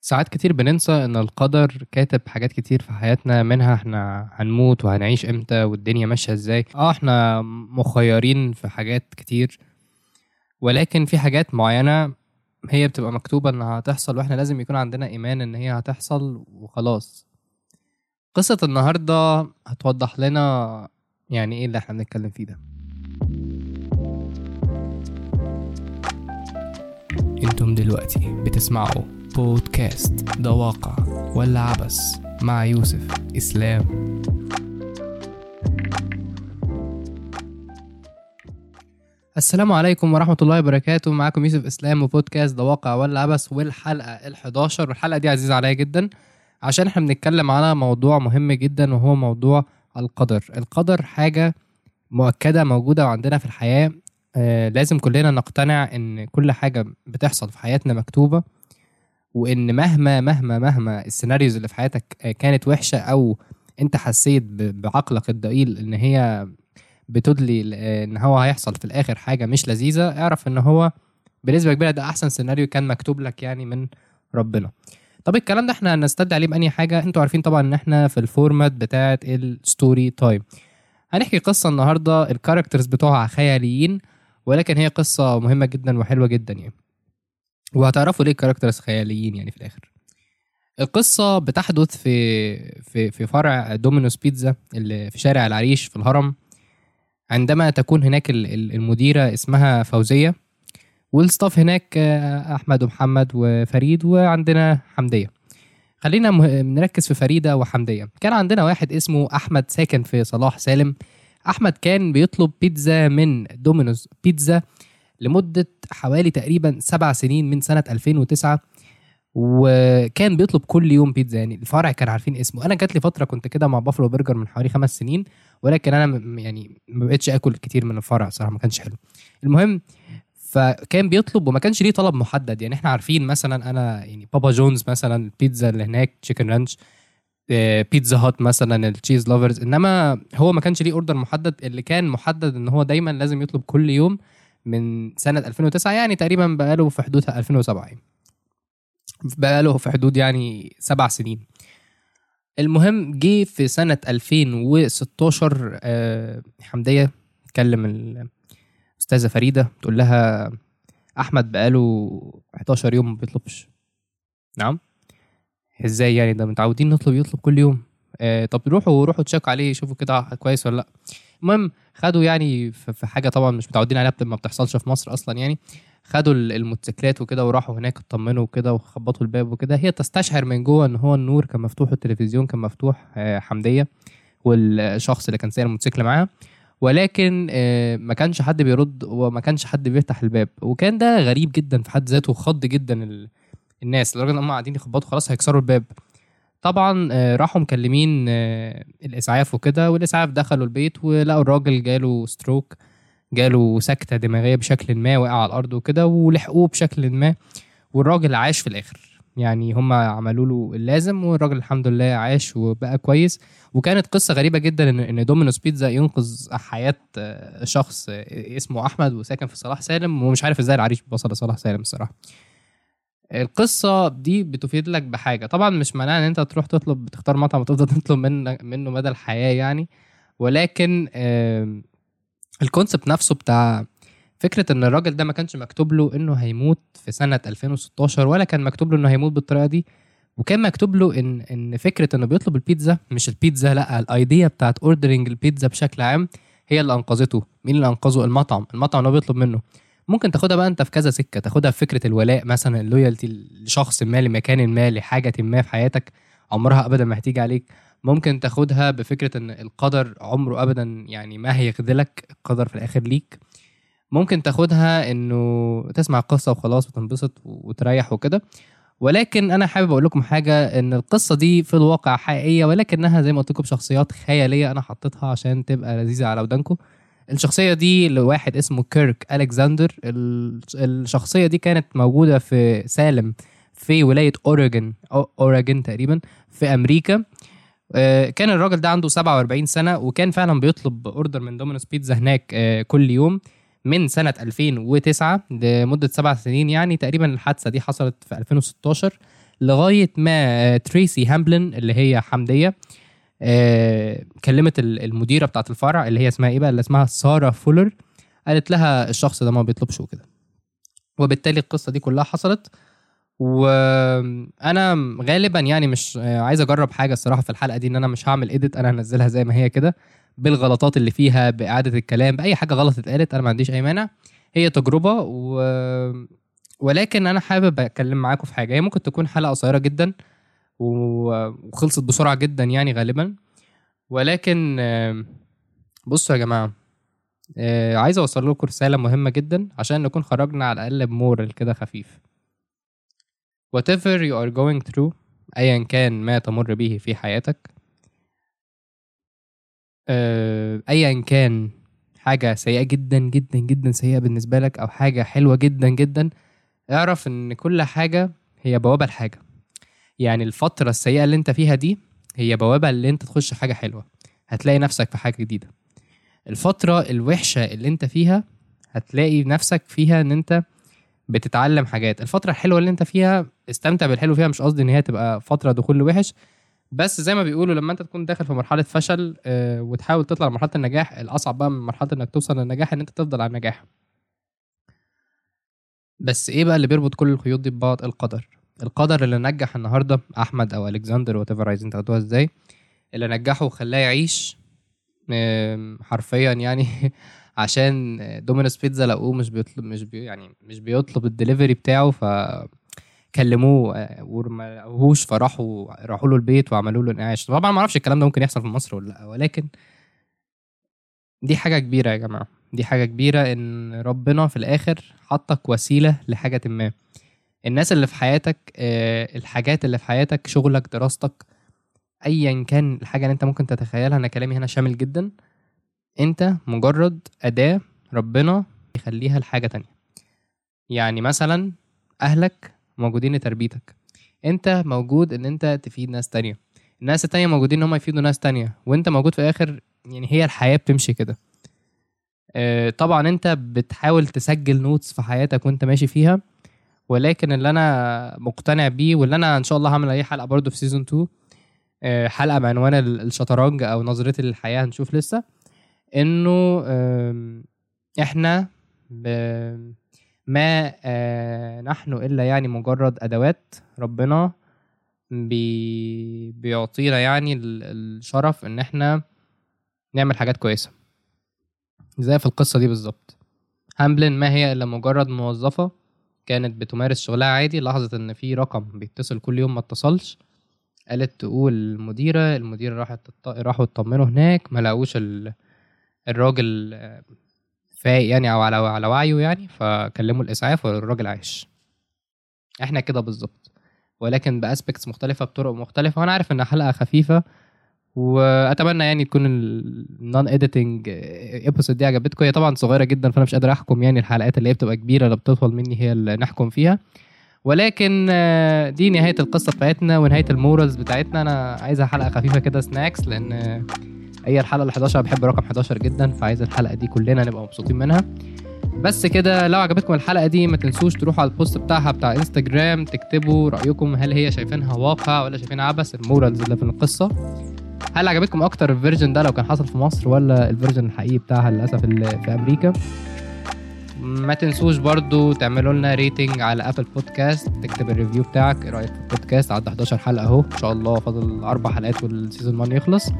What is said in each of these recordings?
ساعات كتير بننسى إن القدر كاتب حاجات كتير في حياتنا منها إحنا هنموت وهنعيش إمتى والدنيا ماشية إزاي. آه إحنا مخيرين في حاجات كتير ولكن في حاجات معينة هي بتبقى مكتوبة إنها هتحصل وإحنا لازم يكون عندنا إيمان إن هي هتحصل وخلاص. قصة النهارده هتوضح لنا يعني إيه اللي إحنا بنتكلم فيه ده. إنتم دلوقتي بتسمعوا بودكاست ده واقع ولا عبس مع يوسف إسلام. السلام عليكم ورحمة الله وبركاته. معاكم يوسف إسلام وبودكاست ده واقع ولا عبس والحلقة ال11 والحلقة دي عزيزة عليا جدا. عشان إحنا بنتكلم على موضوع مهم جدا وهو موضوع القدر. القدر حاجة مؤكدة موجودة عندنا في الحياة. آه لازم كلنا نقتنع إن كل حاجة بتحصل في حياتنا مكتوبة. وإن مهما مهما مهما ال scenarios اللي في حياتك آه، كانت وحشة أو أنت حسيت بعقلك الضئيل إن هي بتدلي آه، إن هو هيحصل في الآخر حاجة مش لذيذة اعرف إن هو بنسبة كبيرة ده أحسن سيناريو كان مكتوب لك يعني من ربنا. طب الكلام ده إحنا هنستدل عليه بأنهي حاجة؟ أنتوا عارفين طبعا إن إحنا في ال format بتاعت ال story time هنحكي قصة النهاردة ال characters بتوعها خياليين ولكن هي قصة مهمة جدا وحلوة جدا يعني. وهتعرفوا ليه ال characters خياليين يعني في الآخر. القصة بتحدث في في في فرع Domino's Pizza اللي في شارع العريش في الهرم. عندما تكون هناك ال- ال- المديرة اسمها فوزية وال staff هناك أحمد ومحمد وفريد وعندنا حمدية. خلينا نركز في فريدة وحمدية. كان عندنا واحد اسمه أحمد ساكن في صلاح سالم. أحمد كان بيطلب بيتزا من Domino's Pizza لمدة حوالي تقريبا سبع سنين من سنة 2009 وكان بيطلب كل يوم بيتزا. يعني الفرع كان عارفين اسمه. أنا جات لي فترة كنت كده مع Buffalo Burger من حوالي خمس سنين ولكن أنا يعني ما بقتش آكل كتير من الفرع صراحة ما كانش حلو. المهم فكان بيطلب وما كانش ليه طلب محدد. يعني إحنا عارفين مثلا أنا يعني Papa John's مثلا البيتزا اللي هناك chicken ranch Pizza Hut مثلا ال cheese lovers إنما هو ما كانش ليه order محدد. اللي كان محدد إن هو دايما لازم يطلب كل يوم من سنة 2009 يعني تقريبا بقاله في حدود 2007 يعني. بقاله في حدود يعني سبع سنين. المهم جه في سنة 2016 آه، حمدية تكلم الأستاذة فريدة تقول لها أحمد بقاله 11 يوم ما بيطلبش. نعم؟ إزاي يعني؟ ده متعودين نطلب يطلب كل يوم. آه طب روحوا روحوا تشيك عليه شوفوا كده كويس ولا لأ. المهم خدوا يعني في حاجة طبعا مش متعودين عليها ما بتحصلش في مصر أصلا يعني. خدوا ال- الموتوسيكلات وكده وراحوا هناك اطمنوا وكده وخبطوا الباب وكده. هي تستشعر من جوه إن هو النور كان مفتوح والتلفزيون كان مفتوح آه، حمدية والشخص اللي كان سايق الموتوسيكل معاها ولكن آه، ما كانش حد بيرد وما كانش حد بيفتح الباب. وكان ده غريب جدا في حد ذاته خض جدا ال- الناس لدرجة إن هم قاعدين يخبطوا خلاص هيكسروا الباب. طبعا آه، راحوا مكلمين آه، الإسعاف وكده والإسعاف دخلوا البيت ولقوا الراجل جاله stroke جاله سكتة دماغية بشكل ما وقع على الأرض وكده ولحقوه بشكل ما والراجل عاش في الآخر. يعني هم عملوا له اللازم والراجل الحمد لله عاش وبقى كويس. وكانت قصة غريبة جدا إن إن Domino's Pizza ينقذ حياة آه، شخص اسمه أحمد وساكن في صلاح سالم ومش عارف إزاي العريش وصل لصلاح سالم الصراحة. القصة دي بتفيد لك بحاجة. طبعا مش معناها إن أنت تروح تطلب تختار مطعم وتفضل تطلب منه منه مدى الحياة يعني. ولكن ال concept نفسه بتاع فكرة إن الراجل ده ما كانش مكتوب له إنه هيموت في سنة 2016 ولا كان مكتوب له إنه هيموت بالطريقة دي وكان مكتوب له إن إن فكرة إنه بيطلب البيتزا مش البيتزا لأ ال idea بتاعت ordering البيتزا بشكل عام هي اللي أنقذته. مين اللي أنقذه؟ المطعم. المطعم اللي هو بيطلب منه. ممكن تاخدها بقى انت في كذا سكة. تاخدها في فكرة الولاء مثلا اللويالتي لشخص ما لمكان ما لحاجة ما في حياتك عمرها ابدا ما هتيجي عليك. ممكن تاخدها بفكرة إن القدر عمره ابدا يعني ما هيخذلك القدر في الآخر ليك. ممكن تاخدها إنه تسمع قصة وخلاص وتنبسط وتريح وكده. ولكن أنا حابب أقول لكم حاجة إن القصة دي في الواقع حقيقية ولكنها زي ما قلت لكم شخصيات خيالية أنا حطيتها عشان تبقى لذيذة على ودانكم. الشخصية دي لواحد اسمه كيرك الكساندر ال- الشخصية دي كانت موجودة في سالم في ولاية اوريجن أو اوريجن تقريبا في أمريكا. آه، كان الراجل ده عنده 47 سنة وكان فعلا بيطلب order من Domino's Pizza هناك آه، كل يوم من سنة 2009 لمدة سبع سنين يعني. تقريبا الحادثة دي حصلت في 2016 لغاية ما تريسي هامبلن اللي هي حمدية كلمت ال- المديرة بتاعت الفرع اللي هي اسمها إيه بقى؟ اللي اسمها سارة فولر. قالت لها الشخص ده ما بيطلبش وكده. وبالتالي القصة دي كلها حصلت. وأنا غالبا يعني مش آه، عايز أجرب حاجة الصراحة في الحلقة دي إن أنا مش هعمل اديت أنا هنزلها زي ما هي كده بالغلطات اللي فيها بإعادة الكلام بأي حاجة غلط اتقالت أنا ما عنديش أي مانع. هي تجربة و... ولكن أنا حابب أتكلم معاكم في حاجة. هي ممكن تكون حلقة قصيرة جدا وخلصت بسرعة جدا يعني غالبا. ولكن بصوا يا جماعة آه، عايز أوصل لكم رسالة مهمة جدا عشان نكون خرجنا على الأقل بمورال كده خفيف. Whatever you are going through ايا كان ما تمر به في حياتك آه، ايا كان حاجة سيئة جدا جدا جدا سيئة بالنسبة لك أو حاجة حلوة جدا جدا اعرف إن كل حاجة هي بوابة لحاجة. يعني الفترة السيئة اللي انت فيها دي هي بوابة اللي انت تخش حاجة حلوة. هتلاقي نفسك في حاجة جديدة. الفترة الوحشة اللي انت فيها هتلاقي نفسك فيها ان انت بتتعلم حاجات. الفترة الحلوة اللي انت فيها استمتع بالحلو فيها مش قصدي ان هي تبقى فترة دخول وحش بس زي ما بيقولوا لما انت تكون داخل في مرحلة فشل آه، وتحاول تطلع لمرحله النجاح الأصعب بقى من مرحلة انك توصل للنجاح ان انت تفضل على النجاح. بس إيه بقى اللي بيربط كل الخيوط دي ببعض؟ القدر. القدر اللي نجح النهارده أحمد أو الكسندر whatever عايزين تاخدوها إزاي اللي نجحه وخلاه يعيش حرفيا يعني عشان Domino's Pizza لقوه مش بيطلب مش بي يعني مش بيطلب الدليفري بتاعه ف كلموه آه، وما فراحوا راحوا له البيت وعملوا له انعاش طبعا ما أعرفش الكلام ده ممكن يحصل في مصر ولا لأ ولكن دي حاجة كبيرة يا جماعة. دي حاجة كبيرة إن ربنا في الآخر حطك وسيلة لحاجة ما. الناس اللي في حياتك آه، الحاجات اللي في حياتك شغلك دراستك ايا كان الحاجة اللي أنت ممكن تتخيلها أنا كلامي هنا شامل جدا. أنت مجرد أداة ربنا يخليها لحاجة تانية. يعني مثلا أهلك موجودين لتربيتك. أنت موجود إن أنت تفيد ناس تانية. الناس التانية موجودين إن هم يفيدوا ناس تانية. وأنت موجود في الآخر يعني هي الحياة بتمشي كده. آه، طبعا أنت بتحاول تسجل notes في حياتك وأنت ماشي فيها. ولكن اللي أنا مقتنع بيه واللي أنا إن شاء الله هعمل أي حلقة برضو في season 2 آه، حلقة بعنوان ال- الشطرنج أو نظرتي للحياة هنشوف لسه إنه إحنا ما آه، نحن إلا يعني مجرد أدوات ربنا بي بيعطينا يعني ال- الشرف إن إحنا نعمل حاجات كويسة. زي في القصة دي بالظبط. هامبلن ما هي إلا مجرد موظفة كانت بتمارس شغلها عادي لاحظت إن في رقم بيتصل كل يوم ما اتصلش قالت تقول المديرة المديرة راحت راحوا يطمنوا هناك ما لقوش ال... الراجل فايق يعني أو على على وعيه يعني فكلموا الإسعاف والراجل عايش. إحنا كده بالظبط. ولكن ب aspects مختلفة بطرق مختلفة وأنا عارف انها حلقة خفيفة وأتمنى يعني تكون ال non editing episode دي عجبتكم. هي طبعا صغيرة جدا فأنا مش قادر أحكم يعني الحلقات اللي هي بتبقى كبيرة اللي بتطول مني هي اللي نحكم فيها. ولكن آه، دي نهاية القصة بتاعتنا ونهاية ال morals بتاعتنا. أنا عايزها حلقة خفيفة كده snacks لأن هي الحلقة ال 11 بحب رقم 11 جدا فعايز الحلقة دي كلنا نبقى مبسوطين منها. بس كده لو عجبتكم الحلقة دي ما تنسوش تروحوا على ال post بتاعها بتاع انستجرام تكتبوا رأيكم هل هي شايفينها واقع ولا شايفينها عبث ال morals اللي في القصة. هل عجبتكم أكتر ال version ده لو كان حصل في مصر ولا ال version الحقيقي بتاعها للأسف اللي في أمريكا؟ ما تنسوش برضو تعملوا لنا rating على Apple Podcast تكتب ال review بتاعك إيه رأيك في البودكاست عدى 11 حلقة أهو إن شاء الله فاضل أربع حلقات وال season 1 يخلص.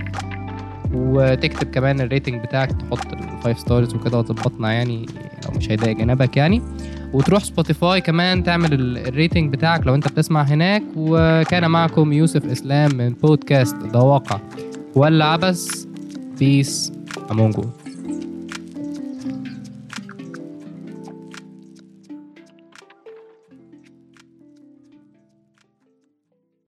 وتكتب كمان ال rating بتاعك تحط ال five stars وكده وتظبطنا يعني لو مش هيضايق جنابك يعني. وتروح Spotify كمان تعمل ال- rating بتاعك لو انت بتسمع هناك. وكان معكم يوسف إسلام من بودكاست ده واقع ولا عبث peace among you